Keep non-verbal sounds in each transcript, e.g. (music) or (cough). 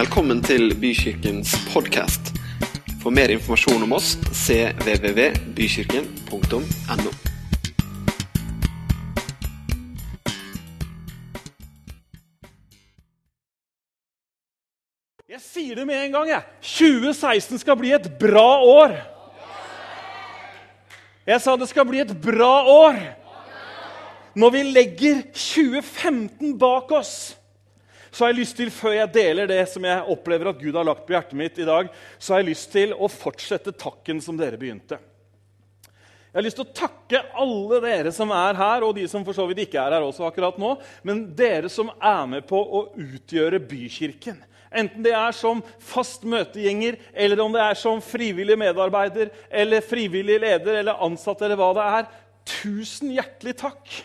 Velkommen til Bykirkens podkast. For mer informasjon om oss cvvvbykirken.no. Jeg sier det med en gang. jeg. 2016 skal bli et bra år. Jeg sa det skal bli et bra år. Når vi legger 2015 bak oss, så har jeg lyst til, før jeg deler det som jeg opplever at Gud har lagt på hjertet mitt i dag, så har jeg lyst til å fortsette takken som dere begynte. Jeg har lyst til å takke alle dere som er her, og de som for så vidt ikke er her også akkurat nå, men dere som er med på å utgjøre Bykirken. Enten det er som fast møtegjenger, eller om det er som frivillig medarbeider, eller frivillig leder eller ansatt, eller hva det er. Tusen hjertelig takk!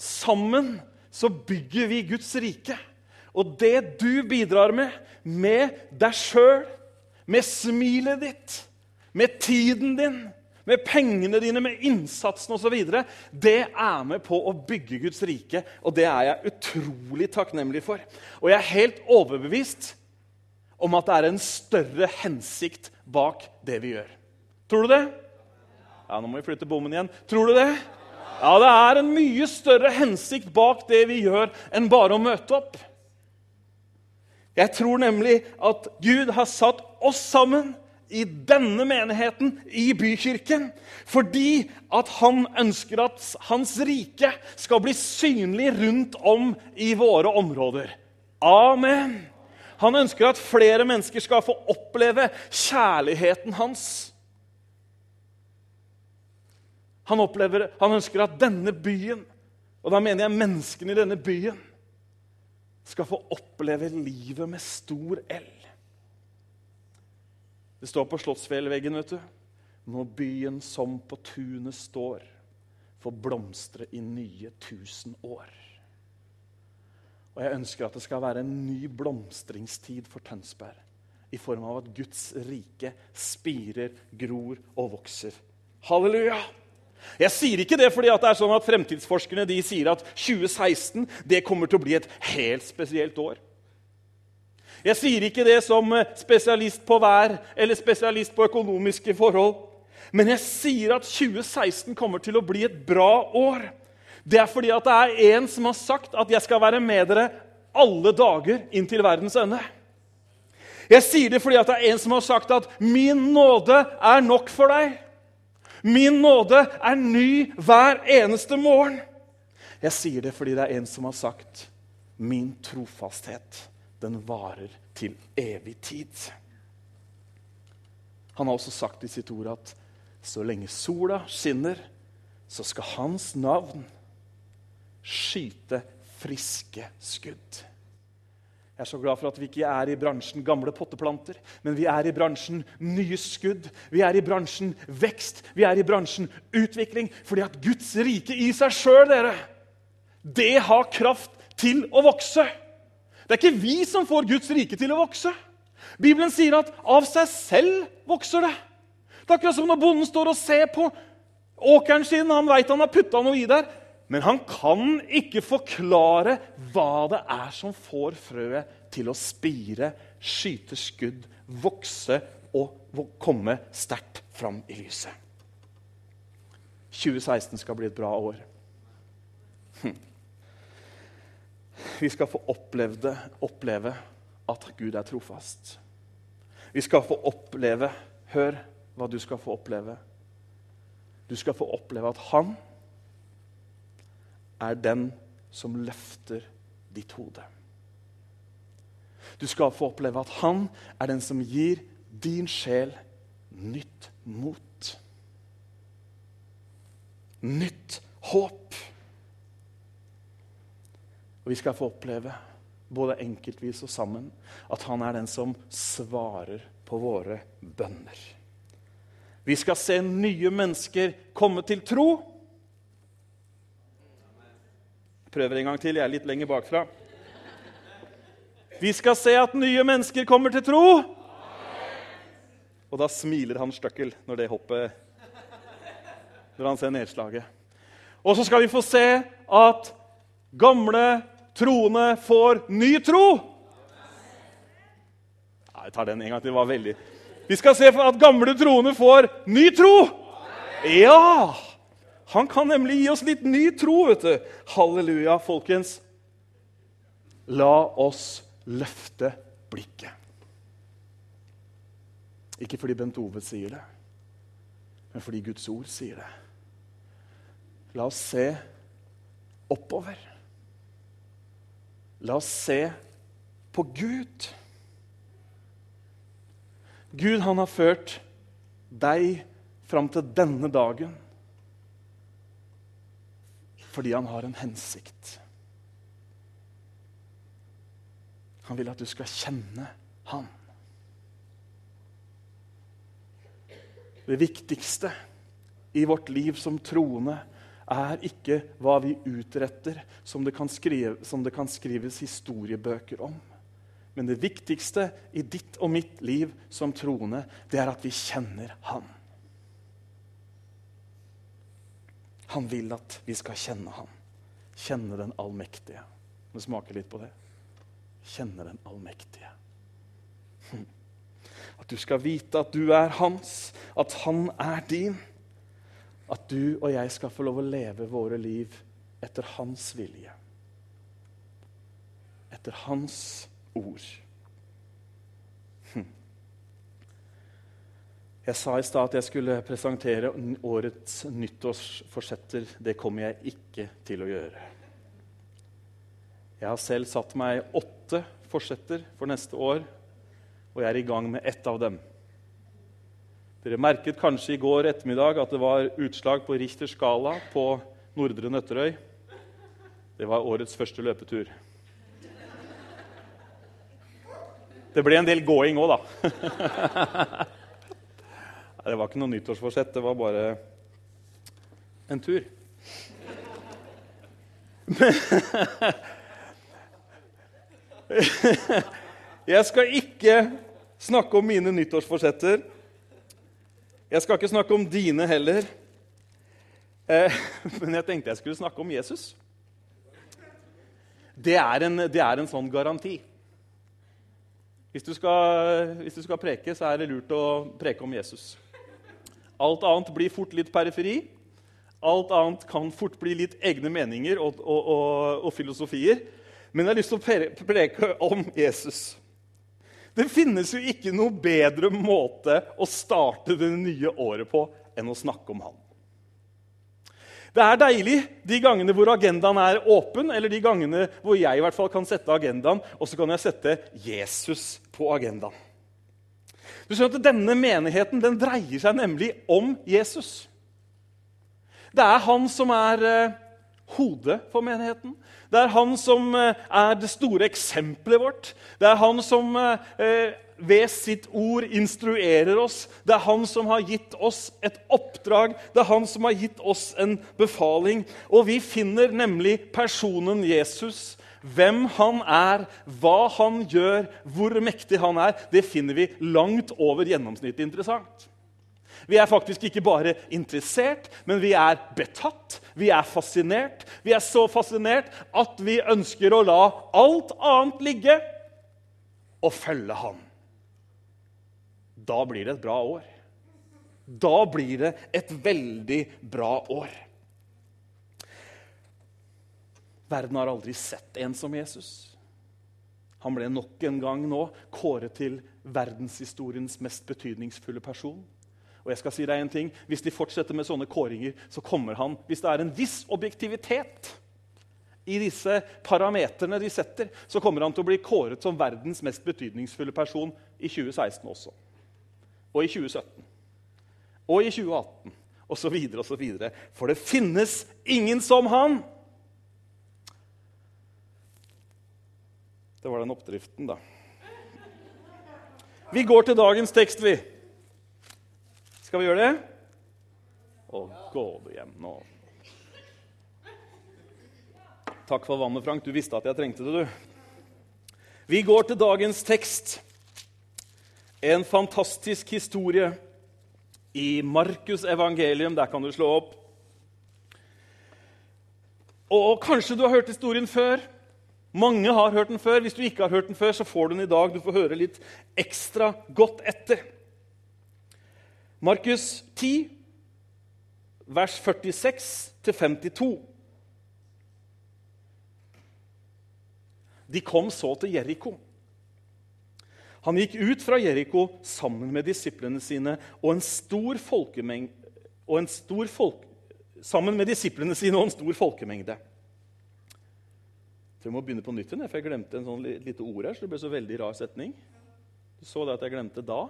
Sammen så bygger vi Guds rike. Og det du bidrar med, med deg sjøl, med smilet ditt, med tiden din, med pengene dine, med innsatsen osv., det er med på å bygge Guds rike. Og det er jeg utrolig takknemlig for. Og jeg er helt overbevist om at det er en større hensikt bak det vi gjør. Tror du det? Ja, Nå må vi flytte bommen igjen. Tror du det? Ja, det er en mye større hensikt bak det vi gjør, enn bare å møte opp. Jeg tror nemlig at Gud har satt oss sammen i denne menigheten, i bykirken, fordi at han ønsker at hans rike skal bli synlig rundt om i våre områder. Amen. Han ønsker at flere mennesker skal få oppleve kjærligheten hans. Han, opplever, han ønsker at denne byen, og da mener jeg menneskene i denne byen, skal få oppleve livet med stor L. Det står på Slottsfjellveggen, vet du. Når byen som på tunet står, får blomstre i nye tusen år. Og jeg ønsker at det skal være en ny blomstringstid for Tønsberg. I form av at Guds rike spirer, gror og vokser. Halleluja! Jeg sier ikke det fordi det er sånn at fremtidsforskerne sier at 2016 det kommer til å bli et helt spesielt år. Jeg sier ikke det som spesialist på vær eller spesialist på økonomiske forhold. Men jeg sier at 2016 kommer til å bli et bra år. Det er fordi det er en som har sagt at 'jeg skal være med dere alle dager inntil verdens ende'. Jeg sier det fordi det er en som har sagt at 'min nåde er nok for deg'. Min nåde er ny hver eneste morgen. Jeg sier det fordi det er en som har sagt 'min trofasthet' den varer til evig tid. Han har også sagt i sitt ord at så lenge sola skinner, så skal hans navn skyte friske skudd. Jeg er så glad for at vi ikke er i bransjen gamle potteplanter, men vi er i bransjen nye skudd. Vi er i bransjen vekst, vi er i bransjen utvikling. Fordi at Guds rike i seg sjøl, dere, det har kraft til å vokse. Det er ikke vi som får Guds rike til å vokse. Bibelen sier at av seg selv vokser det. Det er akkurat som når bonden står og ser på åkeren sin. Han veit han har putta noe i der, men han kan ikke forklare hva det er som får frøet til å spire, skyte skudd, vokse og komme sterkt fram i lyset. 2016 skal bli et bra år. Hm. Vi skal få opplevde, oppleve at Gud er trofast. Vi skal få oppleve Hør hva du skal få oppleve. Du skal få oppleve at han er den som løfter ditt hode. Du skal få oppleve at han er den som gir din sjel nytt mot. Nytt håp. Og vi skal få oppleve, både enkeltvis og sammen, at han er den som svarer på våre bønner. Vi skal se nye mennesker komme til tro. Jeg prøver en gang til. Jeg er litt lenger bakfra. Vi skal se at nye mennesker kommer til tro. Og da smiler han støkkel når det hoppet Når han ser nedslaget. Og så skal vi få se at gamle troende får ny tro. Jeg tar den en gang til. Det var veldig Vi skal se at gamle troende får ny tro! Ja! Han kan nemlig gi oss litt ny tro, vet du. Halleluja, folkens. La oss løfte blikket. Ikke fordi Bent Ove sier det, men fordi Guds ord sier det. La oss se oppover. La oss se på Gud. Gud, han har ført deg fram til denne dagen fordi han har en hensikt. Han vil at du skal kjenne han. Det viktigste i vårt liv som troende er ikke hva vi utretter, som det skrive, som det kan skrives historiebøker om. Men det viktigste i ditt og mitt liv som troende, det er at vi kjenner Han. Han vil at vi skal kjenne ham. Kjenne den allmektige. Må smake litt på det. Kjenne den allmektige. Hm. At du skal vite at du er hans, at han er din. At du og jeg skal få lov å leve våre liv etter hans vilje. Etter hans ord. Jeg sa i stad at jeg skulle presentere årets nyttårsforsetter. Det kommer jeg ikke til å gjøre. Jeg har selv satt meg åtte forsetter for neste år og jeg er i gang med ett av dem. Dere merket kanskje i går ettermiddag at det var utslag på Richters skala på Nordre Nøtterøy. Det var årets første løpetur. Det ble en del gåing òg, da. (laughs) det var ikke noe nyttårsforsett, det var bare en tur. (laughs) Jeg skal ikke snakke om mine nyttårsforsetter. Jeg skal ikke snakke om dine heller. Eh, (laughs) men jeg tenkte jeg skulle snakke om Jesus. Det er en, det er en sånn garanti. Hvis du, skal, hvis du, skal, preke, så er det lurt å preke om Jesus. Alt annet blir fort litt periferi. Alt annet kan fort bli litt egne meninger og, og, og, og filosofier. Men jeg har lyst til å preke om Jesus. Det finnes jo ikke noe bedre måte å starte det nye året på enn å snakke om han. Det er deilig de gangene hvor agendaen er åpen, eller de gangene hvor jeg i hvert fall kan sette agendaen, og så kan jeg sette Jesus på agendaen. Du skjønner at Denne menigheten den dreier seg nemlig om Jesus. Det er han som er eh, hodet for menigheten. Det er han som eh, er det store eksempelet vårt. Det er han som eh, ved sitt ord instruerer oss. Det er han som har gitt oss et oppdrag, det er han som har gitt oss en befaling. Og vi finner nemlig personen Jesus. Hvem han er, hva han gjør, hvor mektig han er, det finner vi langt over gjennomsnittet interessant. Vi er faktisk ikke bare interessert, men vi er betatt, vi er fascinert. Vi er så fascinert at vi ønsker å la alt annet ligge og følge han. Da blir det et bra år. Da blir det et veldig bra år. Verden har aldri sett en som Jesus. Han ble nok en gang nå kåret til verdenshistoriens mest betydningsfulle person. Og jeg skal si deg en ting, Hvis de fortsetter med sånne kåringer, så kommer han Hvis det er en viss objektivitet i disse parameterne de setter, så kommer han til å bli kåret som verdens mest betydningsfulle person i 2016 også. Og i 2017. Og i 2018. Og så videre og så videre. For det finnes ingen som han! Det var den oppdriften, da. Vi går til dagens tekst, vi. Skal vi gjøre det? Å, gå du hjem nå. Takk for vannet, Frank. Du visste at jeg trengte det, du. Vi går til dagens tekst. En fantastisk historie i Markus' evangelium. Der kan du slå opp. Og kanskje du har hørt historien før. Mange har hørt den før. Hvis du ikke har hørt den før, så får du den i dag. Du får høre litt ekstra godt etter. Markus 10, vers 46-52. De kom så til Jeriko. Han gikk ut fra Jeriko sammen med disiplene sine og en stor folkemengde og en stor folk, sammen med disiplene sine og en stor folkemengde. Tror jeg må begynne på nytt igjen, for jeg glemte en sånn lite ord her. så det ble så veldig rar setning. Du så det at jeg glemte da.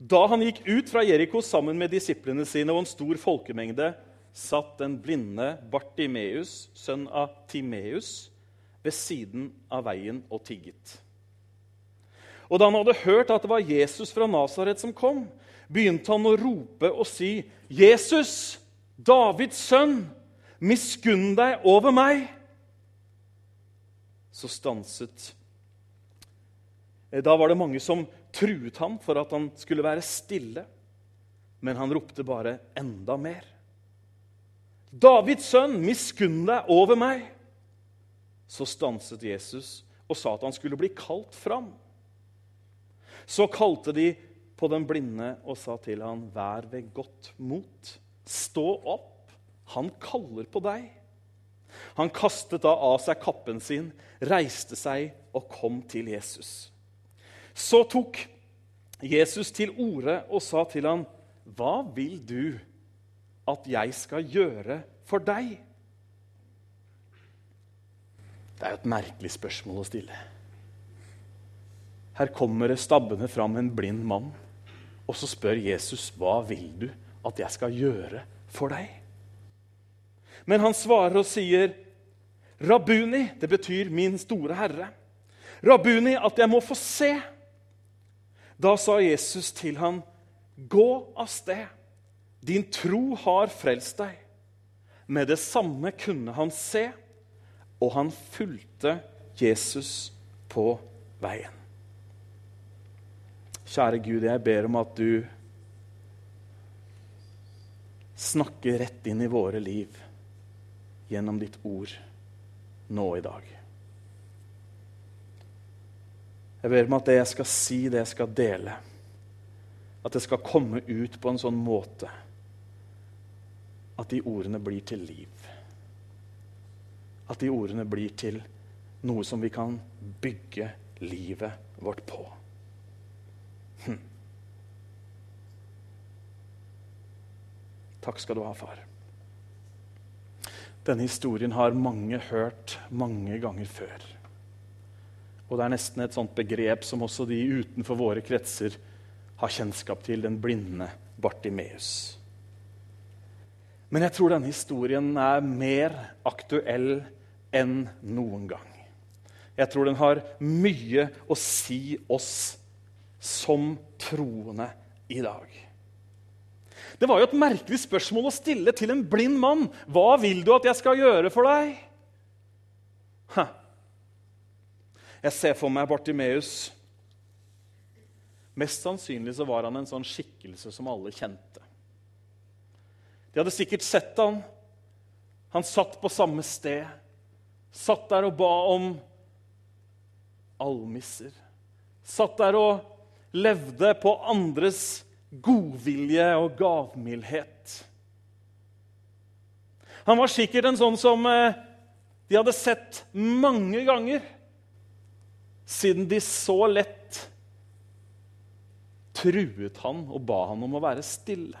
Da han gikk ut fra Jeriko sammen med disiplene sine og en stor folkemengde, satt den blinde Bartimeus, sønn av Timeus, ved siden av veien og tigget. Og da han hadde hørt at det var Jesus fra Nasaret som kom, begynte han å rope og si, 'Jesus, Davids sønn, miskunn deg over meg.' Så stanset Da var det mange som truet ham for at han skulle være stille, men han ropte bare enda mer. 'Davids sønn, miskunn deg over meg.' Så stanset Jesus og sa at han skulle bli kalt fram. Så kalte de på den blinde og sa til han, 'Vær ved godt mot. Stå opp. Han kaller på deg.' Han kastet da av seg kappen sin, reiste seg og kom til Jesus. Så tok Jesus til orde og sa til ham, 'Hva vil du at jeg skal gjøre for deg?' Det er jo et merkelig spørsmål å stille. Her kommer det stabbende fram en blind mann, og så spør Jesus, 'Hva vil du at jeg skal gjøre for deg?' Men han svarer og sier, 'Rabuni', det betyr 'min store herre'. Rabuni, at jeg må få se. Da sa Jesus til ham, 'Gå av sted. Din tro har frelst deg.' Med det samme kunne han se, og han fulgte Jesus på veien. Kjære Gud, jeg ber om at du snakker rett inn i våre liv gjennom ditt ord nå i dag. Jeg ber om at det jeg skal si, det jeg skal dele, at det skal komme ut på en sånn måte at de ordene blir til liv. At de ordene blir til noe som vi kan bygge livet vårt på. Hm. Takk skal du ha, far. Denne historien har mange hørt mange ganger før. Og det er nesten et sånt begrep som også de utenfor våre kretser har kjennskap til, den blinde Bartimeus. Men jeg tror denne historien er mer aktuell enn noen gang. Jeg tror den har mye å si oss som troende i dag. Det var jo et merkelig spørsmål å stille til en blind mann. Hva vil du at jeg skal gjøre for deg? Ha. Jeg ser for meg Bartimeus. Mest sannsynlig så var han en sånn skikkelse som alle kjente. De hadde sikkert sett han. Han satt på samme sted. Satt der og ba om almisser. Satt der og levde på andres godvilje og gavmildhet. Han var sikkert en sånn som eh, de hadde sett mange ganger, siden de så lett truet han og ba han om å være stille.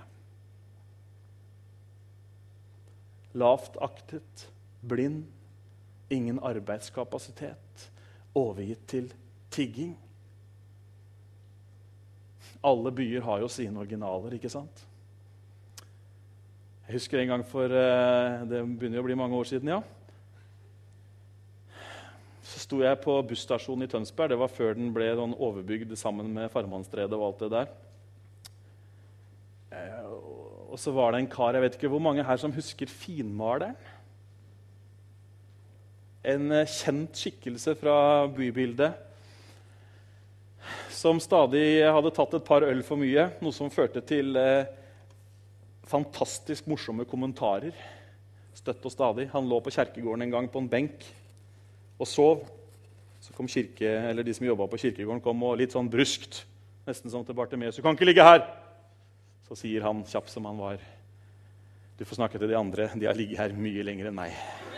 Lavt aktet, blind, ingen arbeidskapasitet, overgitt til tigging. Alle byer har jo sine originaler, ikke sant? Jeg husker en gang for eh, Det begynner å bli mange år siden, ja. Så sto jeg på busstasjonen i Tønsberg. Det var før den ble sånn overbygd sammen med Farmannstredet og alt det der. Eh, og så var det en kar Jeg vet ikke hvor mange her som husker Finmaleren? En eh, kjent skikkelse fra bybildet som stadig hadde tatt et par øl for mye, noe som førte til eh, fantastisk morsomme kommentarer. Støtt og stadig. Han lå på kjerkegården en gang på en benk og sov. Så kom kirke, eller de som jobba på kirkegården, kom og litt sånn bruskt. Nesten som til Bartimeus. 'Du kan ikke ligge her!' Så sier han, kjapp som han var, 'Du får snakke til de andre. De har ligget her mye lenger enn meg.'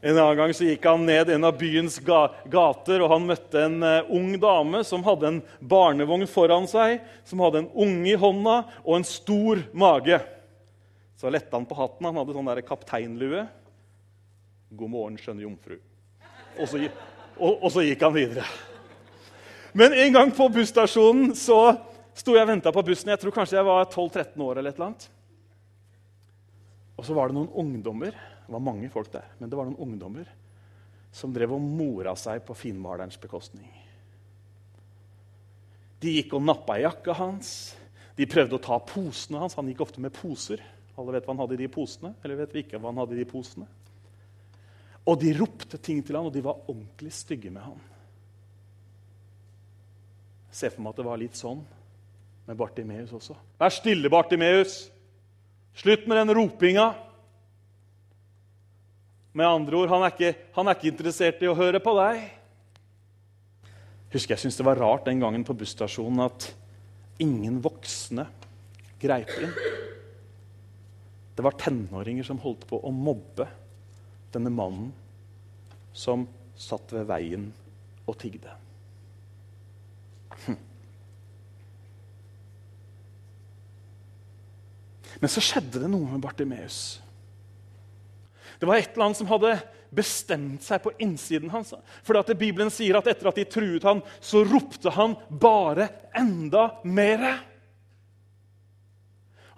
En annen gang så gikk han ned en av byens gater, og han møtte en uh, ung dame som hadde en barnevogn foran seg, som hadde en unge i hånda og en stor mage. Så lette han på hatten. Han hadde sånn der kapteinlue. 'God morgen, skjønne jomfru.' Og så, og, og så, gikk han videre. Men en gang på busstasjonen så sto jeg og venta på bussen. Jeg tror kanskje jeg var 12-13 år. eller et eller annet. Og så var det noen ungdommer det var mange folk der, men det var noen ungdommer som drev og mora seg på finmalerens bekostning. De gikk og nappa jakka hans. De prøvde å ta posene hans. Han gikk ofte med poser. Alle vet hva han hadde i de posene. Eller vet vi ikke hva han hadde i de posene. Og de ropte ting til han, og de var ordentlig stygge med han. Se for meg at det var litt sånn med Bartimeus også. Vær stille, Bartimeus! Slutt med den ropinga! Med andre ord, han er, ikke, han er ikke interessert i å høre på deg. Husker Jeg syntes det var rart den gangen på busstasjonen at ingen voksne greip inn. Det var tenåringer som holdt på å mobbe denne mannen som satt ved veien og tigde. Hm. Men så skjedde det noe med Bartimeus. Det var et eller annet som hadde bestemt seg på innsiden hans. For at Bibelen sier at etter at de truet han, så ropte han bare enda mere.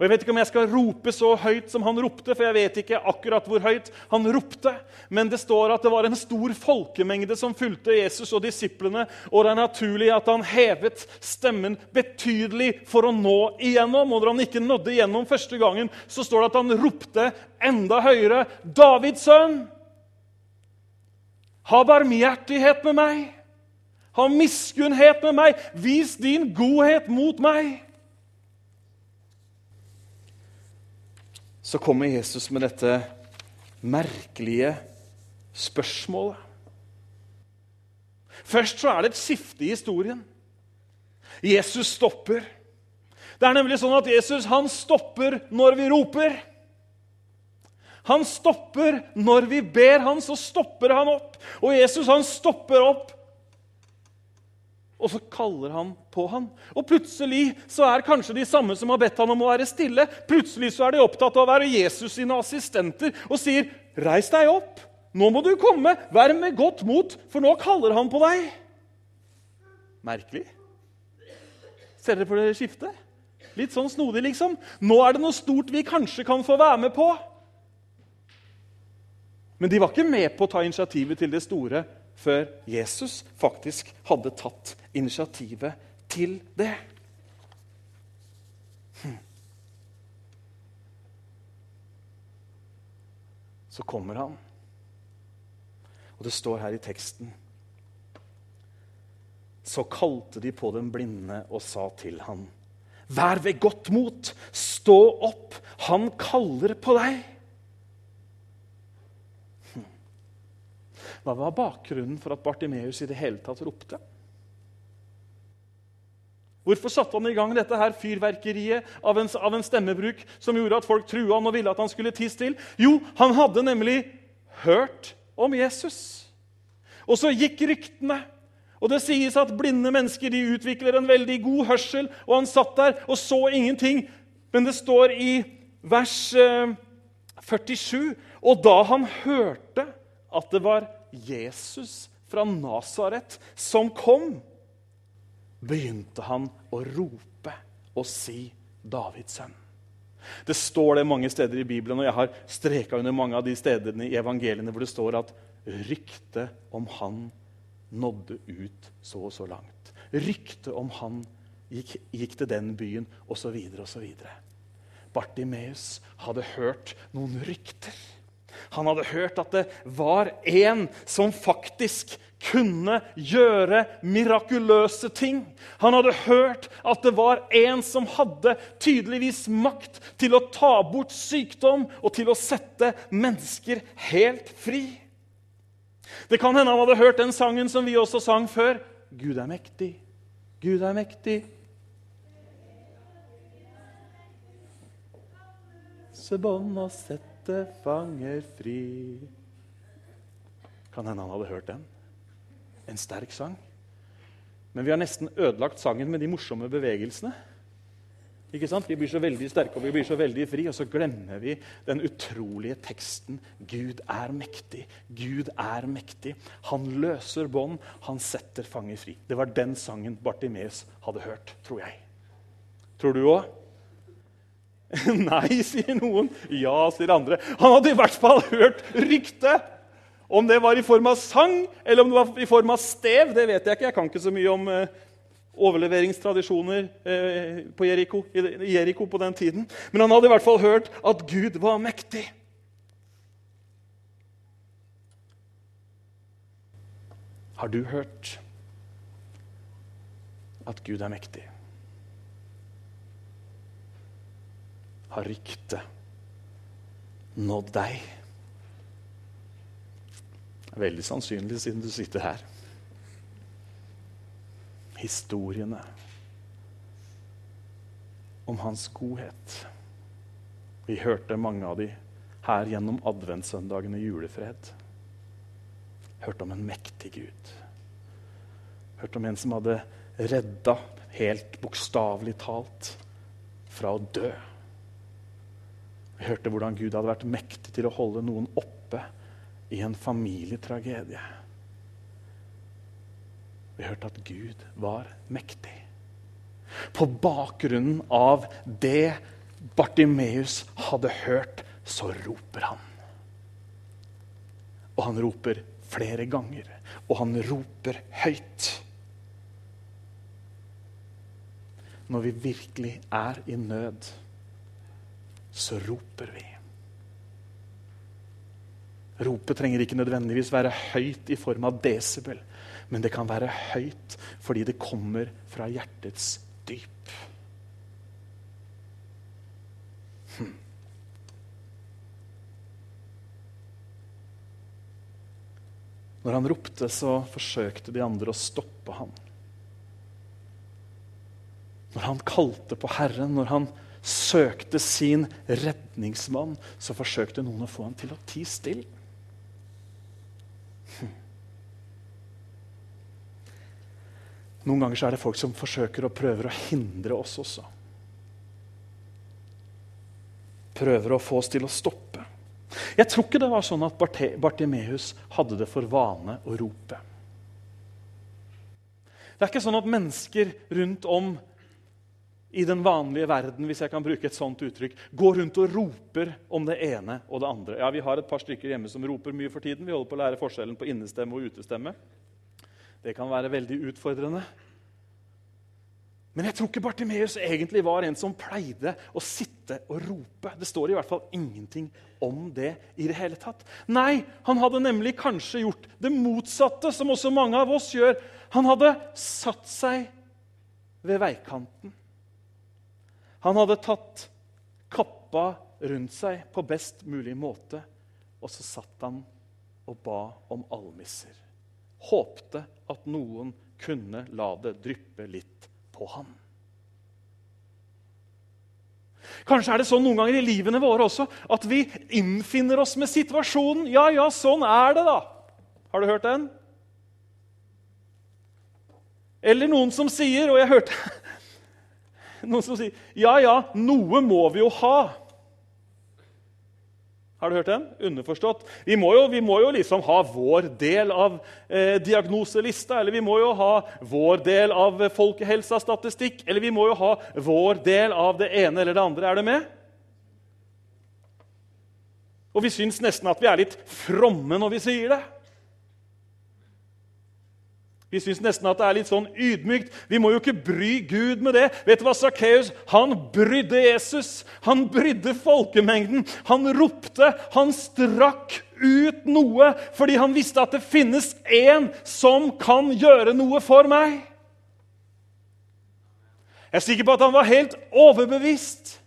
Og Jeg vet ikke om jeg skal rope så høyt som han ropte, for jeg vet ikke akkurat hvor høyt han ropte. Men det står at det var en stor folkemengde som fulgte Jesus og disiplene. Og det er naturlig at han hevet stemmen betydelig for å nå igjennom. Og når han ikke nådde igjennom første gangen, så står det at han ropte enda høyere. Davids sønn, ha barmhjertighet med meg. Ha miskunnhet med meg. Vis din godhet mot meg. Så kommer Jesus med dette merkelige spørsmålet. Først så er det et skifte i historien. Jesus stopper. Det er nemlig sånn at Jesus han stopper når vi roper. Han stopper når vi ber han, så stopper han opp. Og Jesus han stopper opp og så kaller han på han. Og plutselig så er kanskje de samme som har bedt han om å være stille, plutselig så er de opptatt av å være Jesus sine assistenter og sier, 'Reis deg opp. Nå må du komme. Vær med godt mot, for nå kaller han på deg.' Merkelig. Ser dere på det skiftet? Litt sånn snodig, liksom. Nå er det noe stort vi kanskje kan få være med på. Men de var ikke med på å ta initiativet til det store før Jesus faktisk hadde tatt initiativet til det. Hm. Så kommer han, og det står her i teksten Så kalte de på den blinde og sa til ham, Vær ved godt mot, stå opp, han kaller på deg. Hva var bakgrunnen for at Bartimeus i det hele tatt ropte? Hvorfor satte han i gang dette her fyrverkeriet av en, av en stemmebruk som gjorde at folk trua han og ville at han skulle tie til? Jo, han hadde nemlig hørt om Jesus. Og så gikk ryktene. Og det sies at blinde mennesker de utvikler en veldig god hørsel. Og han satt der og så ingenting. Men det står i vers 47 eh, Og da han hørte at det var Jesus fra Nasaret som kom, begynte han å rope og si Davids sønn. Det står det mange steder i Bibelen, og jeg har streka under mange av de stedene i evangeliene hvor det står at ryktet om han nådde ut så og så langt. Ryktet om han gikk, gikk til den byen, osv. osv. Bartimeus hadde hørt noen rykter. Han hadde hørt at det var en som faktisk kunne gjøre mirakuløse ting. Han hadde hørt at det var en som hadde tydeligvis makt til å ta bort sykdom og til å sette mennesker helt fri. Det kan hende han hadde hørt den sangen som vi også sang før. Gud er mektig, Gud er mektig. Se bånd og sette fanger fri. Kan hende han hadde hørt den. En sterk sang. Men vi har nesten ødelagt sangen med de morsomme bevegelsene. Ikke sant? Vi blir så veldig sterke og vi blir så veldig fri, og så glemmer vi den utrolige teksten. Gud er mektig. Gud er mektig. Han løser bånd, han setter fanger fri. Det var den sangen Bartimeus hadde hørt, tror jeg. Tror du òg? (laughs) Nei, sier noen. Ja, sier andre. Han hadde i hvert fall hørt ryktet. Om det var i form av sang eller om det var i form av stev, det vet jeg ikke. Jeg kan ikke så mye om eh, overleveringstradisjoner eh, på Jericho, i Jericho på den tiden. Men han hadde i hvert fall hørt at Gud var mektig. Har du hørt at Gud er mektig? Har ryktet nådd deg? Veldig sannsynlig, siden du sitter her. Historiene om hans godhet. Vi hørte mange av de her gjennom adventssøndagen i julefred. Hørte om en mektig Gud. Hørte om en som hadde redda, helt bokstavelig talt, fra å dø. Vi hørte hvordan Gud hadde vært mektig til å holde noen oppe i en familietragedie. Vi hørte at Gud var mektig. På bakgrunnen av det Bartimeus hadde hørt, så roper han. Og han roper flere ganger, og han roper høyt. Når vi virkelig er i nød, så roper vi. Ropet trenger ikke nødvendigvis være høyt i form av desibel, men det kan være høyt fordi det kommer fra hjertets dyp. Hm. Når han ropte, så forsøkte de andre å stoppe ham. Når han kalte på Herren, når han søkte sin redningsmann, så forsøkte noen å få ham til å tie stille. Noen ganger er det folk som forsøker og prøver å hindre oss også. Prøver å få oss til å stoppe. Jeg tror ikke det var sånn at Bartimeus hadde det for vane å rope. Det er ikke sånn at mennesker rundt om i den vanlige verden hvis jeg kan bruke et sånt uttrykk, går rundt og roper om det ene og det andre. Ja, Vi har et par stykker hjemme som roper mye for tiden. Vi holder på å lære forskjellen på innestemme og utestemme. Det kan være veldig utfordrende. Men jeg tror ikke Bartimeus egentlig var en som pleide å sitte og rope. Det står i hvert fall ingenting om det i det hele tatt. Nei, han hadde nemlig kanskje gjort det motsatte, som også mange av oss gjør. Han hadde satt seg ved veikanten. Han hadde tatt kappa rundt seg på best mulig måte, og så satt han og ba om almisser håpte at noen kunne la det dryppe litt på ham. Kanskje er det sånn noen ganger i livene våre også at vi innfinner oss med situasjonen. Ja, ja, sånn er det, da. Har du hørt den? Eller noen som sier, og jeg hørte Noen som sier Ja, ja, noe må vi jo ha. Har du hørt den? Underforstått. Vi må jo, vi må jo liksom ha vår del av eh, diagnoselista, eller vi må jo ha vår del av folkehelsastatistikk, eller vi må jo ha vår del av det ene eller det andre. Er du med? Og vi syns nesten at vi er litt fromme når vi sier det. Vi syns nesten at det er litt sånn ydmykt. Vi må jo ikke bry Gud med det. Vet du hva Sakkeus Han brydde Jesus. Han brydde folkemengden. Han ropte, han strakk ut noe fordi han visste at det finnes en som kan gjøre noe for meg. Jeg er sikker på at han var helt overbevist.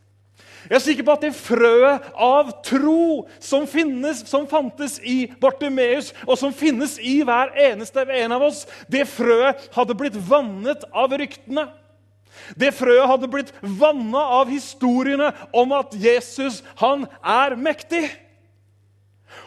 Jeg er sikker på at det frøet av tro som, finnes, som fantes i Bartimeus, og som finnes i hver eneste en av oss, det frøet hadde blitt vannet av ryktene. Det frøet hadde blitt vanna av historiene om at Jesus, han er mektig.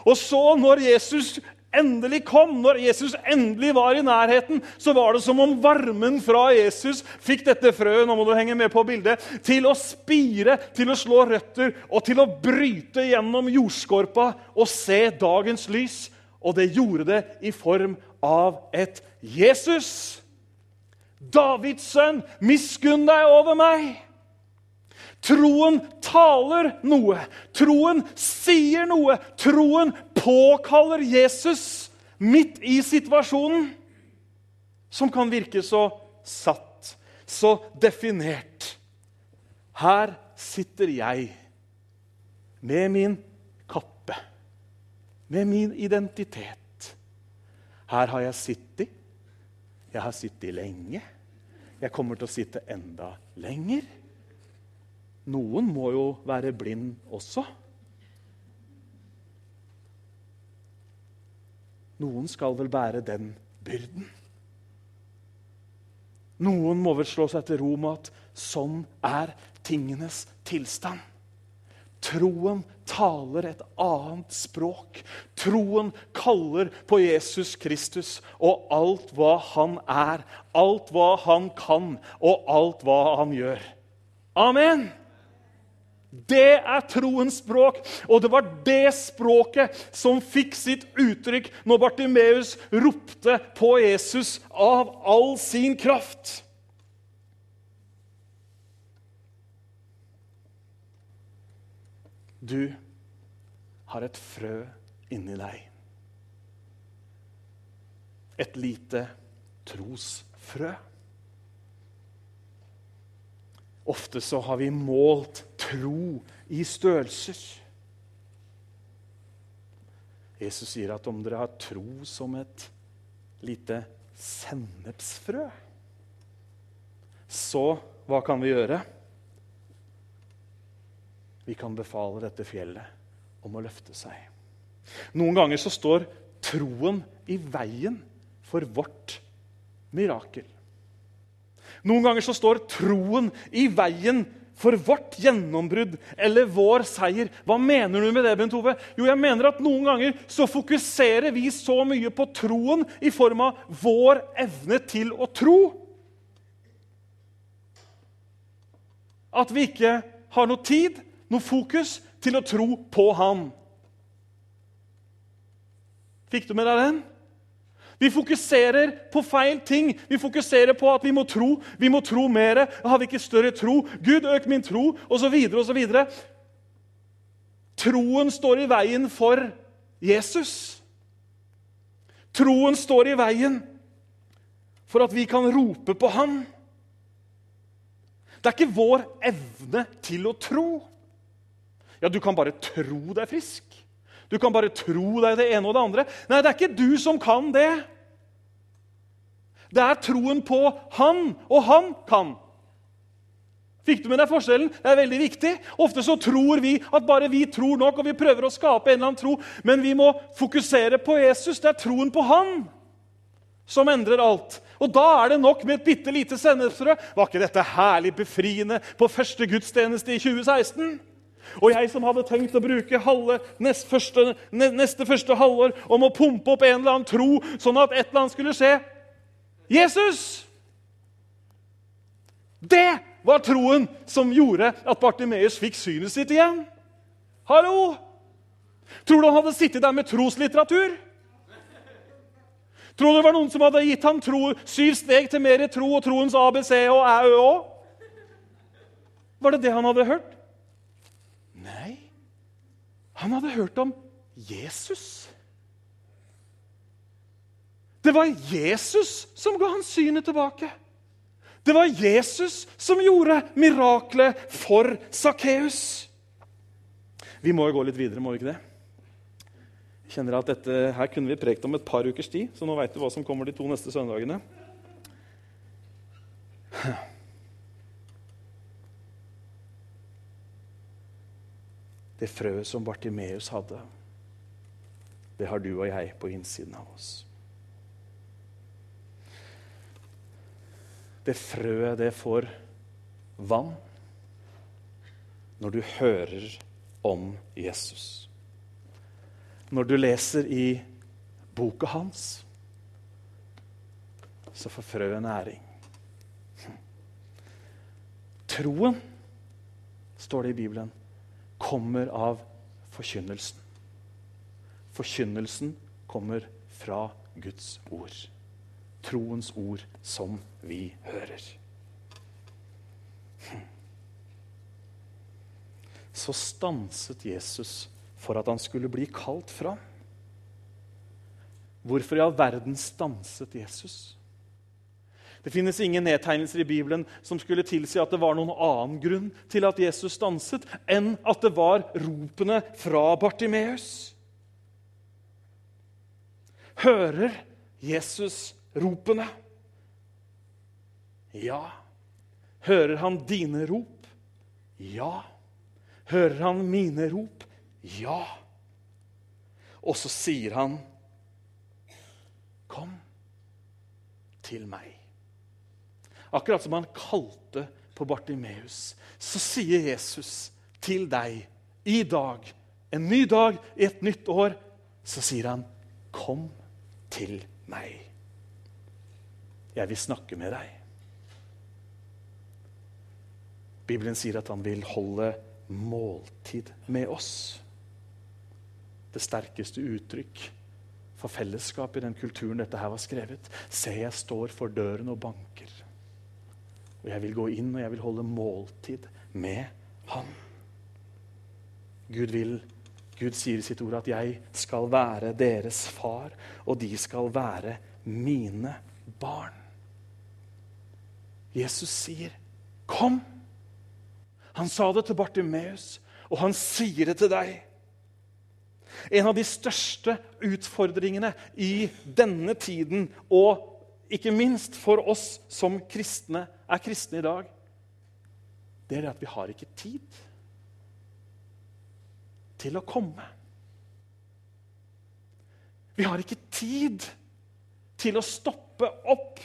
Og så, når Jesus endelig kom, når Jesus endelig var i nærheten, så var det som om varmen fra Jesus fikk dette frøet nå må du henge med på bildet, til å spire, til å slå røtter og til å bryte gjennom jordskorpa og se dagens lys. Og det gjorde det i form av et Jesus. Davids sønn, miskunn deg over meg. Troen taler noe. Troen sier noe. Troen påkaller Jesus midt i situasjonen, som kan virke så satt, så definert. Her sitter jeg med min kappe, med min identitet. Her har jeg sittet. Jeg har sittet lenge. Jeg kommer til å sitte enda lenger. Noen må jo være blind også. Noen skal vel bære den byrden. Noen må vel slå seg til ro med at sånn er tingenes tilstand. Troen taler et annet språk. Troen kaller på Jesus Kristus og alt hva han er, alt hva han kan, og alt hva han gjør. Amen! Det er troens språk, og det var det språket som fikk sitt uttrykk når Bartimeus ropte på Jesus av all sin kraft. Du har et frø inni deg. Et lite trosfrø. Ofte så har vi målt tro i størrelser. Jesus sier at om dere har tro som et lite sennepsfrø, så hva kan vi gjøre? Vi kan befale dette fjellet om å løfte seg. Noen ganger så står troen i veien for vårt mirakel. Noen ganger så står troen i veien for vårt gjennombrudd eller vår seier. Hva mener du med det, Bent Ove? Jo, jeg mener at Noen ganger så fokuserer vi så mye på troen i form av vår evne til å tro at vi ikke har noe tid, noe fokus, til å tro på Han. Fikk du med deg den? Vi fokuserer på feil ting. Vi fokuserer på at vi må tro. Vi må tro mer. Har vi ikke større tro? Gud, øk min tro, osv. osv. Troen står i veien for Jesus. Troen står i veien for at vi kan rope på ham. Det er ikke vår evne til å tro. Ja, du kan bare tro deg frisk. Du kan bare tro deg det ene og det andre. Nei, det er ikke du som kan det. Det er troen på Han, og Han kan. Fikk du med deg forskjellen? Det er veldig viktig. Ofte så tror vi at bare vi tror nok, og vi prøver å skape en eller annen tro, men vi må fokusere på Jesus. Det er troen på Han som endrer alt. Og da er det nok med et bitte lite sennepsfrø. Var ikke dette herlig befriende på første gudstjeneste i 2016? Og jeg som hadde tenkt å bruke halve, neste, første, neste første halvår om å pumpe opp en eller annen tro, sånn at et eller annet skulle skje Jesus! Det var troen som gjorde at Bartimeus fikk synet sitt igjen. Hallo! Tror du han hadde sittet der med troslitteratur? Tror du det var noen som hadde gitt ham tro, syv steg til mer tro og troens ABC og æ, ø. Var det det han hadde hørt? Han hadde hørt om Jesus. Det var Jesus som ga han synet tilbake. Det var Jesus som gjorde miraklet for Sakkeus. Vi må jo gå litt videre, må vi ikke det? Jeg kjenner at dette her kunne vi prekt om et par ukers tid, så nå veit du hva som kommer de to neste søndagene. Det frøet som Bartimeus hadde, det har du og jeg på innsiden av oss. Det frøet, det får vann når du hører om Jesus. Når du leser i boka hans, så får frøet næring. Troen, står det i Bibelen, kommer av forkynnelsen. Forkynnelsen kommer fra Guds ord. Troens ord som vi hører. Så stanset Jesus for at han skulle bli kalt fram. Hvorfor i all verden stanset Jesus? Det finnes ingen nedtegnelser i Bibelen som skulle tilsi at det var noen annen grunn til at Jesus stanset, enn at det var ropene fra Bartimeus. Hører Jesus ropene? Ja. Hører han dine rop? Ja. Hører han mine rop? Ja. Og så sier han, 'Kom til meg'. Akkurat som han kalte på Bartimeus, så sier Jesus til deg i dag, en ny dag i et nytt år, så sier han, 'Kom til meg'. Jeg vil snakke med deg. Bibelen sier at han vil holde måltid med oss. Det sterkeste uttrykk for fellesskap i den kulturen dette her var skrevet. Se, jeg står for døren og banker. Og jeg vil gå inn og jeg vil holde måltid med Han. Gud vil Gud sier i sitt ord at 'jeg skal være deres far, og de skal være mine barn'. Jesus sier, 'Kom'. Han sa det til Bartimeus, og han sier det til deg. En av de største utfordringene i denne tiden, og ikke minst for oss som kristne, er kristne i dag, det er at vi har ikke tid til å komme. Vi har ikke tid til å stoppe opp.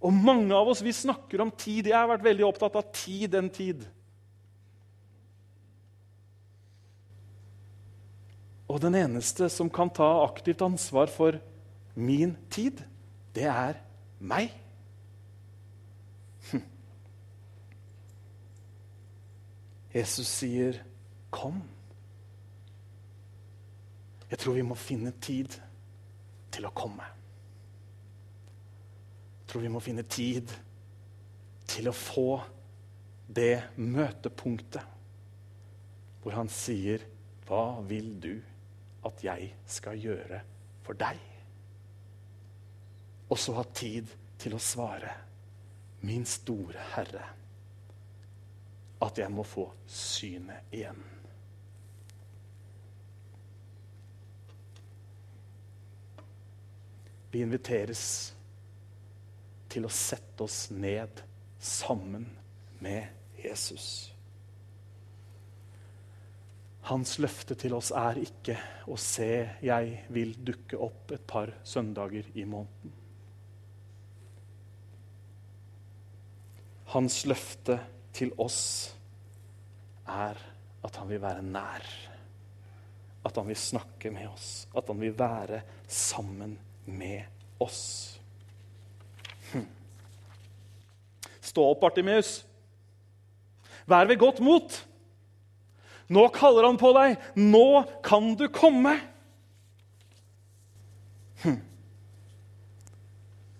Og mange av oss vi snakker om tid. Jeg har vært veldig opptatt av tid en tid. Og den eneste som kan ta aktivt ansvar for min tid, det er meg. Hm. Jesus sier, 'Kom'. Jeg tror vi må finne tid til å komme. Jeg tror vi må finne tid til å få det møtepunktet hvor han sier, 'Hva vil du at jeg skal gjøre for deg?' Og så ha tid til å svare, 'Min store Herre', at jeg må få synet igjen. Vi inviteres til å sette oss ned sammen med Jesus. Hans løfte til oss er ikke å se 'jeg vil dukke opp et par søndager i måneden'. Hans løfte til oss er at han vil være nær. At han vil snakke med oss. At han vil være sammen med oss. Hm. Stå opp, Bartimeus. Vær ved godt mot. Nå kaller han på deg. Nå kan du komme. Hm.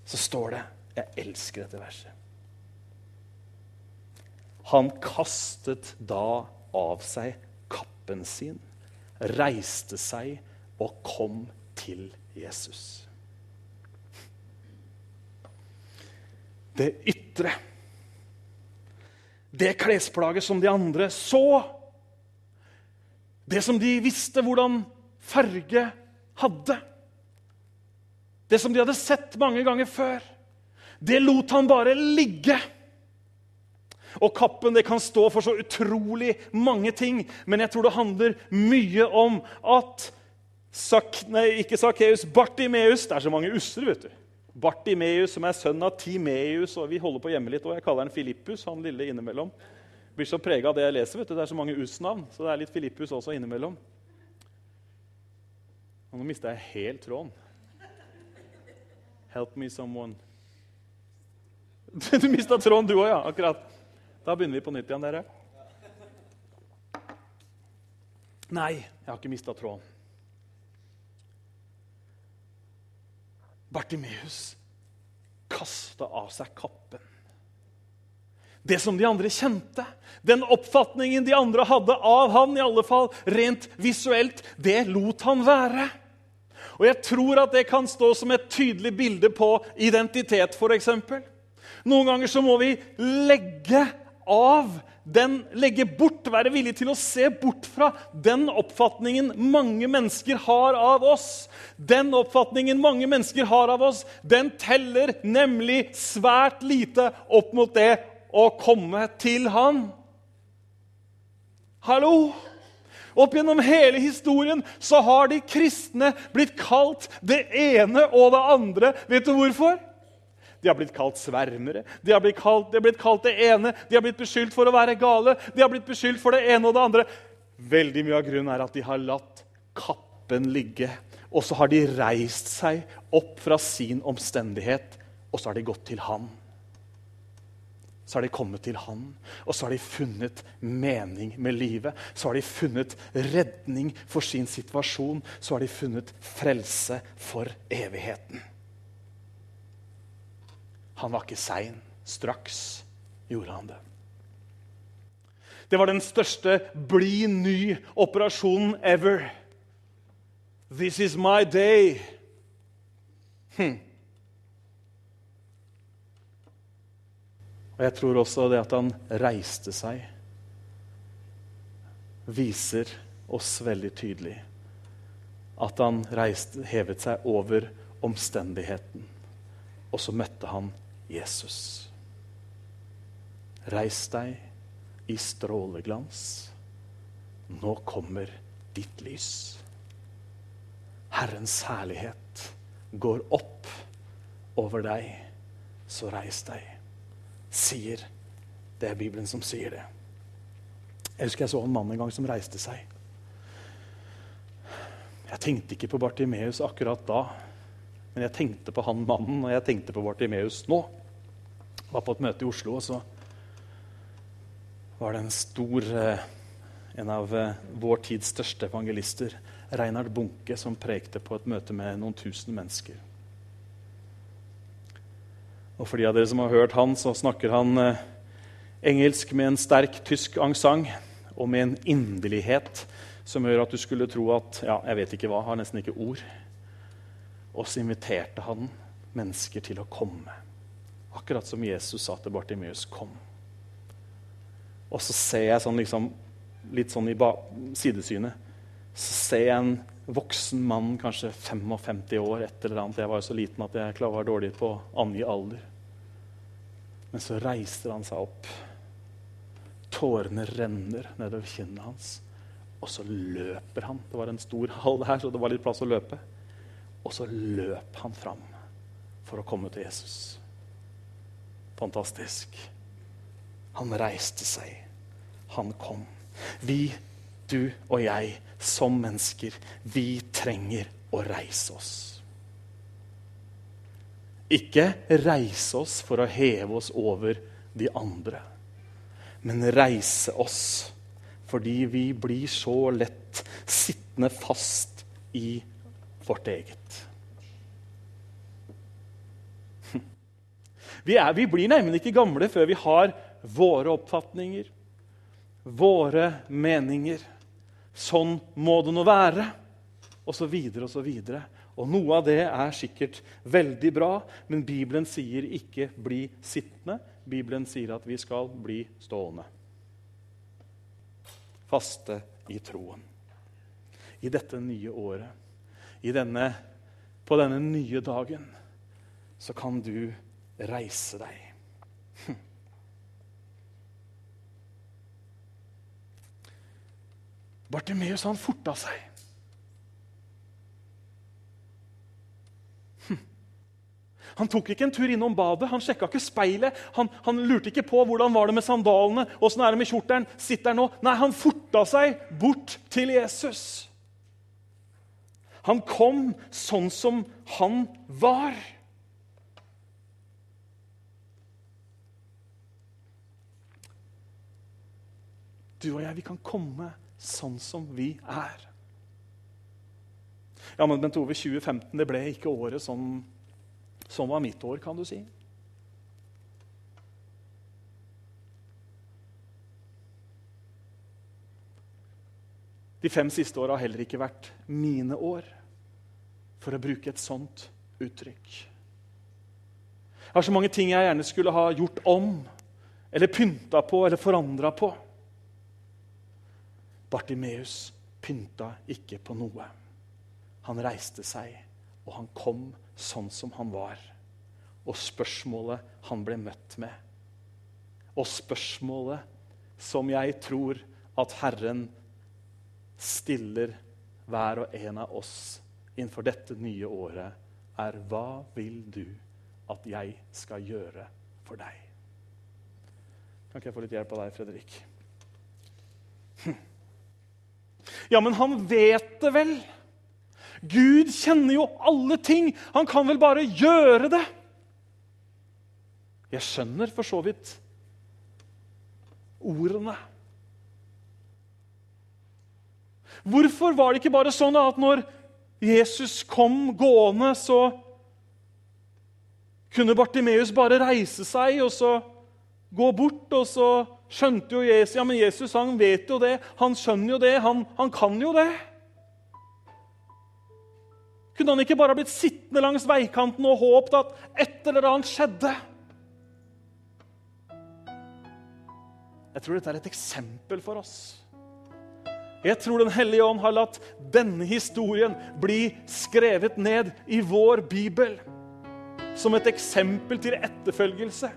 Så står det Jeg elsker dette verset. Han kastet da av seg kappen sin, reiste seg og kom til Jesus. Det ytre, det klesplaget som de andre så, det som de visste hvordan farge hadde, det som de hadde sett mange ganger før, det lot han bare ligge. Og kappen det kan stå for så utrolig mange ting, men jeg tror det handler mye om at Sak, nei, ikke Sakkeus, Bartimeus Det er så mange usser, vet du. Bartimeus, som er sønn av Timeus, og vi holder på hjemme litt. Og jeg kaller han Filippus, han lille innimellom. Blir så prega av det jeg leser. vet du. Det er så mange us-navn, så det er litt Filippus også innimellom. Og nå mista jeg helt tråden. Help me, someone. (laughs) Du mista tråden, du òg, ja. Akkurat. Da begynner vi på nytt igjen, dere. Nei, jeg har ikke mista tråden. Bartimeus kasta av seg kappen. Det som de andre kjente, den oppfatningen de andre hadde av han, i alle fall rent visuelt, det lot han være. Og jeg tror at det kan stå som et tydelig bilde på identitet, f.eks. Noen ganger så må vi legge av den, legge bort, være villig til å se bort fra den oppfatningen mange mennesker har av oss. Den oppfatningen mange mennesker har av oss, den teller nemlig svært lite opp mot det å komme til Han. Hallo? Opp gjennom hele historien så har de kristne blitt kalt det ene og det andre. Vet du hvorfor? De har blitt kalt svermere. De har blitt kalt, de har blitt kalt det ene. De har blitt beskyldt for å være gale. De har blitt beskyldt for det ene og det andre. Veldig mye av grunnen er at de har latt kappen ligge. Og så har de reist seg opp fra sin omstendighet, og så har de gått til Han. Så har de kommet til Han, og så har de funnet mening med livet. Så har de funnet redning for sin situasjon. Så har de funnet frelse for evigheten. Han var ikke sein. Straks gjorde han det. Det var den største bli ny-operasjonen ever. This is my day. Hm. Og jeg tror også det at han reiste seg, viser oss veldig tydelig at han reiste, hevet seg over omstendigheten. Og så møtte han Jesus. Reis deg i stråleglans. Nå kommer ditt lys. Herrens herlighet går opp over deg, så reis deg. Sier Det er Bibelen som sier det. Jeg husker jeg så en mann en gang som reiste seg. Jeg tenkte ikke på Bartimeus akkurat da, men jeg tenkte på han mannen, og jeg tenkte på Bartimeus nå. Var på et møte i Oslo, og så var det en stor eh, En av eh, vår tids største evangelister, Reinhard Bunke, som prekte på et møte med noen tusen mennesker. Og For de av dere som har hørt han, så snakker han eh, engelsk med en sterk tysk aksent og med en inderlighet som gjør at du skulle tro at ja, jeg vet ikke hva, har nesten ikke ord. Og så inviterte han mennesker til å komme. Akkurat som Jesus sa til Bartimeus, 'Kom'. Og så ser jeg sånn, liksom, litt sånn i sidesynet så ser jeg en voksen mann, kanskje 55 år, et eller annet. Jeg var jo så liten at jeg var dårlig på å angi alder. Men så reiser han seg opp. Tårene renner nedover kinnet hans. Og så løper han. Det var en stor hall her, så det var litt plass å løpe. Og så løp han fram for å komme til Jesus. Fantastisk. Han reiste seg. Han kom. Vi, du og jeg, som mennesker, vi trenger å reise oss. Ikke reise oss for å heve oss over de andre, men reise oss fordi vi blir så lett sittende fast i vårt eget. Vi, er, vi blir nemlig ikke gamle før vi har våre oppfatninger, våre meninger. Sånn må det nå være. Og så videre og så videre. Og noe av det er sikkert veldig bra, men Bibelen sier ikke 'bli sittende'. Bibelen sier at vi skal bli stående. Faste i troen. I dette nye året, denne, på denne nye dagen, så kan du reise deg. Bartimeus han forta seg. Hm. Han tok ikke en tur innom badet, han sjekka ikke speilet. Han, han, lurte ikke på hvordan var det med sandalene, åssen er det med kjortelen. Sitter nå? Nei, han forta seg bort til Jesus. Han kom sånn som han var. Du og jeg, vi kan komme sånn som vi er. Ja, men Bent Ove, 2015 det ble ikke året som, som var mitt år, kan du si. De fem siste åra har heller ikke vært mine år, for å bruke et sånt uttrykk. Jeg har så mange ting jeg gjerne skulle ha gjort om, eller pynta på eller forandra på. Bartimeus pynta ikke på noe. Han reiste seg, og han kom sånn som han var. Og spørsmålet han ble møtt med, og spørsmålet som jeg tror at Herren stiller hver og en av oss innenfor dette nye året, er hva vil du at jeg skal gjøre for deg? Kan ikke jeg få litt hjelp av deg, Fredrik? Hm. Ja, men han vet det vel? Gud kjenner jo alle ting. Han kan vel bare gjøre det? Jeg skjønner for så vidt ordene. Hvorfor var det ikke bare sånn at når Jesus kom gående, så kunne Bartimeus bare reise seg og så gå bort, og så skjønte jo Jesus ja, men Jesus han vet jo det, han skjønner jo det, han, han kan jo det. Kunne han ikke bare blitt sittende langs veikanten og håpet at et eller annet skjedde? Jeg tror dette er et eksempel for oss. Jeg tror Den hellige ånd har latt denne historien bli skrevet ned i vår bibel som et eksempel til etterfølgelse.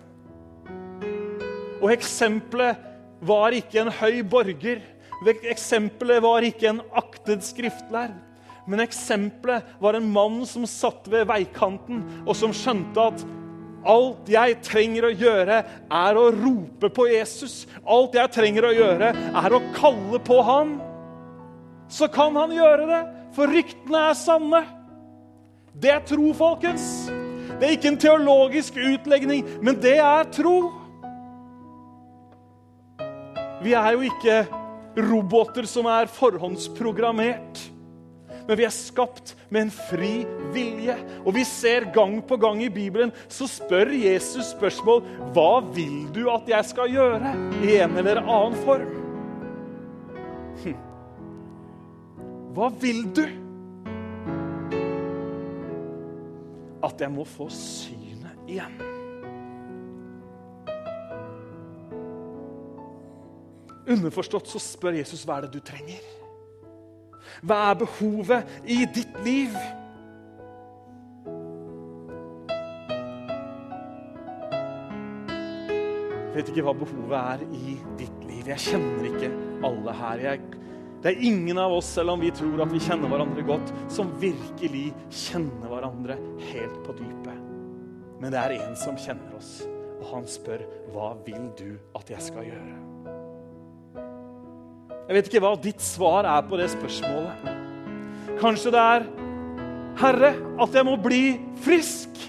Og eksempelet var ikke en høy borger. Eksempelet var ikke en aktet skriftlærd. Men eksempelet var en mann som satt ved veikanten, og som skjønte at alt jeg trenger å gjøre, er å rope på Jesus. Alt jeg trenger å gjøre, er å kalle på han. Så kan han gjøre det, for ryktene er sanne. Det er tro, folkens. Det er ikke en teologisk utlegning, men det er tro. Vi er jo ikke roboter som er forhåndsprogrammert. Men vi er skapt med en fri vilje. Og vi ser gang på gang i Bibelen så spør Jesus spørsmål hva vil du at jeg skal gjøre i en eller annen form. Hm. Hva vil du? At jeg må få synet igjen. Underforstått så spør Jesus hva er det du trenger. Hva er behovet i ditt liv? Jeg vet ikke hva behovet er i ditt liv. Jeg kjenner ikke alle her. Jeg, det er ingen av oss, selv om vi tror at vi kjenner hverandre godt, som virkelig kjenner hverandre helt på dypet. Men det er en som kjenner oss, og han spør hva vil du at jeg skal gjøre. Jeg vet ikke hva ditt svar er på det spørsmålet. Kanskje det er Herre, at jeg må bli frisk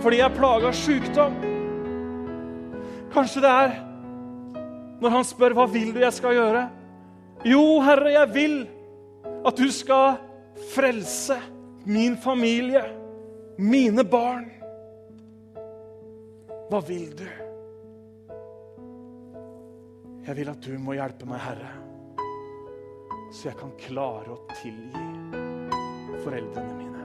fordi jeg er plaga av sykdom. Kanskje det er når han spør hva vil du jeg skal gjøre. Jo, Herre, jeg vil at du skal frelse min familie, mine barn. Hva vil du? Jeg vil at du må hjelpe meg, Herre, så jeg kan klare å tilgi. foreldrene mine.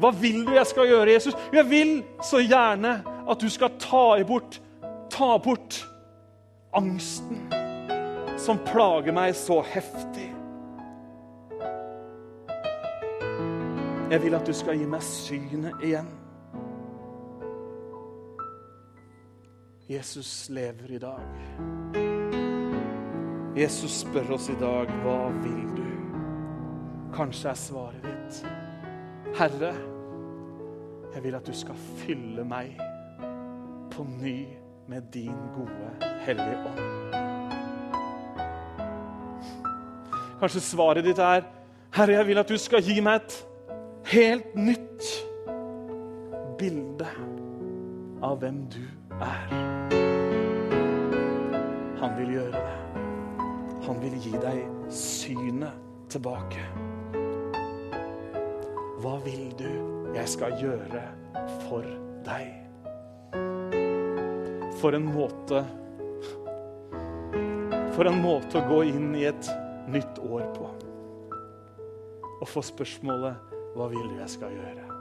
Hva vil du jeg skal gjøre, Jesus? Jeg vil så gjerne at du skal ta bort, ta bort angsten som plager meg så heftig. Jeg vil at du skal gi meg synet igjen. Jesus lever i dag. Jesus spør oss i dag, hva vil du? Kanskje er svaret ditt, Herre, jeg vil at du skal fylle meg på ny med din gode, hellige ånd. Kanskje svaret ditt er, Herre, jeg vil at du skal gi meg et helt nytt bilde av hvem du er. Han vil gjøre det. Han vil gi deg synet tilbake. Hva vil du jeg skal gjøre for deg? For en måte For en måte å gå inn i et nytt år på. Og få spørsmålet hva vil du jeg skal gjøre?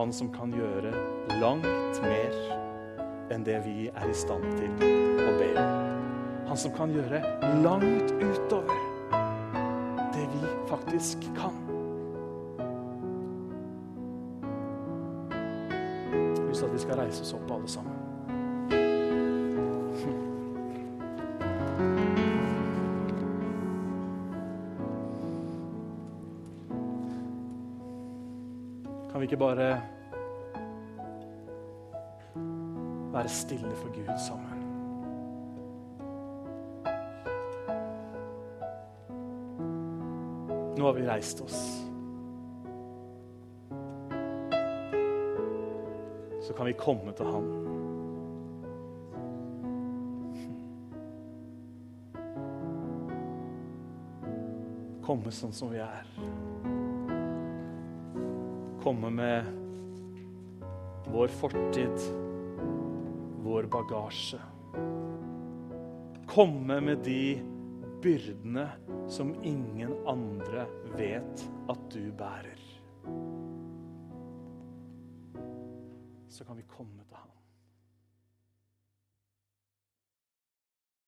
Han som kan gjøre langt mer enn det vi er i stand til å be om. Han som kan gjøre langt utover det vi faktisk kan. Jeg har lyst til at vi skal reise oss opp, alle sammen. Bare være stille for Gud sammen? Nå har vi reist oss. Så kan vi komme til Han. Komme sånn som vi er. Komme med vår fortid, vår bagasje. Komme med de byrdene som ingen andre vet at du bærer. Så kan vi komme ham.